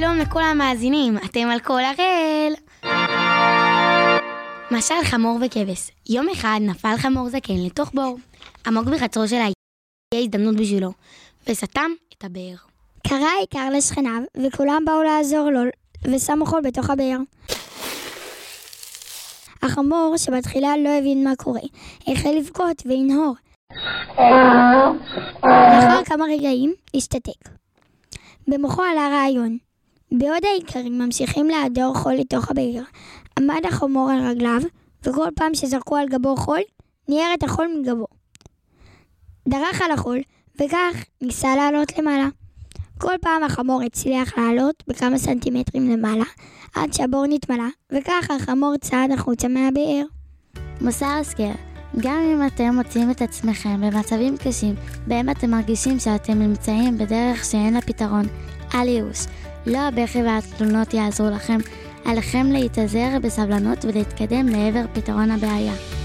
שלום לכל המאזינים, אתם על כל הראל. משל חמור וכבש, יום אחד נפל חמור זקן לתוך בור. עמוק בחצרו של העיר, הגיעה הזדמנות בשבילו, וסתם את הבאר. קרא העיקר לשכניו, וכולם באו לעזור לו, ושמו חול בתוך הבאר. החמור, שבתחילה לא הבין מה קורה, החל לבכות וינהור. לאחר כמה רגעים, השתתק. במוחו עלה רעיון. בעוד האיכרים ממשיכים להדור חול לתוך הבאר, עמד החמור על רגליו, וכל פעם שזרקו על גבו חול, ניער את החול מגבו. דרך על החול, וכך ניסה לעלות למעלה. כל פעם החמור הצליח לעלות בכמה סנטימטרים למעלה, עד שהבור נתמלא, וכך החמור צעד החוצה מהבאר. מוסר השכל, גם אם אתם מוצאים את עצמכם במצבים קשים, בהם אתם מרגישים שאתם נמצאים בדרך שאין לה פתרון, אל ייאוש. לא הבכי והתלונות יעזרו לכם, עליכם להתאזר בסבלנות ולהתקדם לעבר פתרון הבעיה.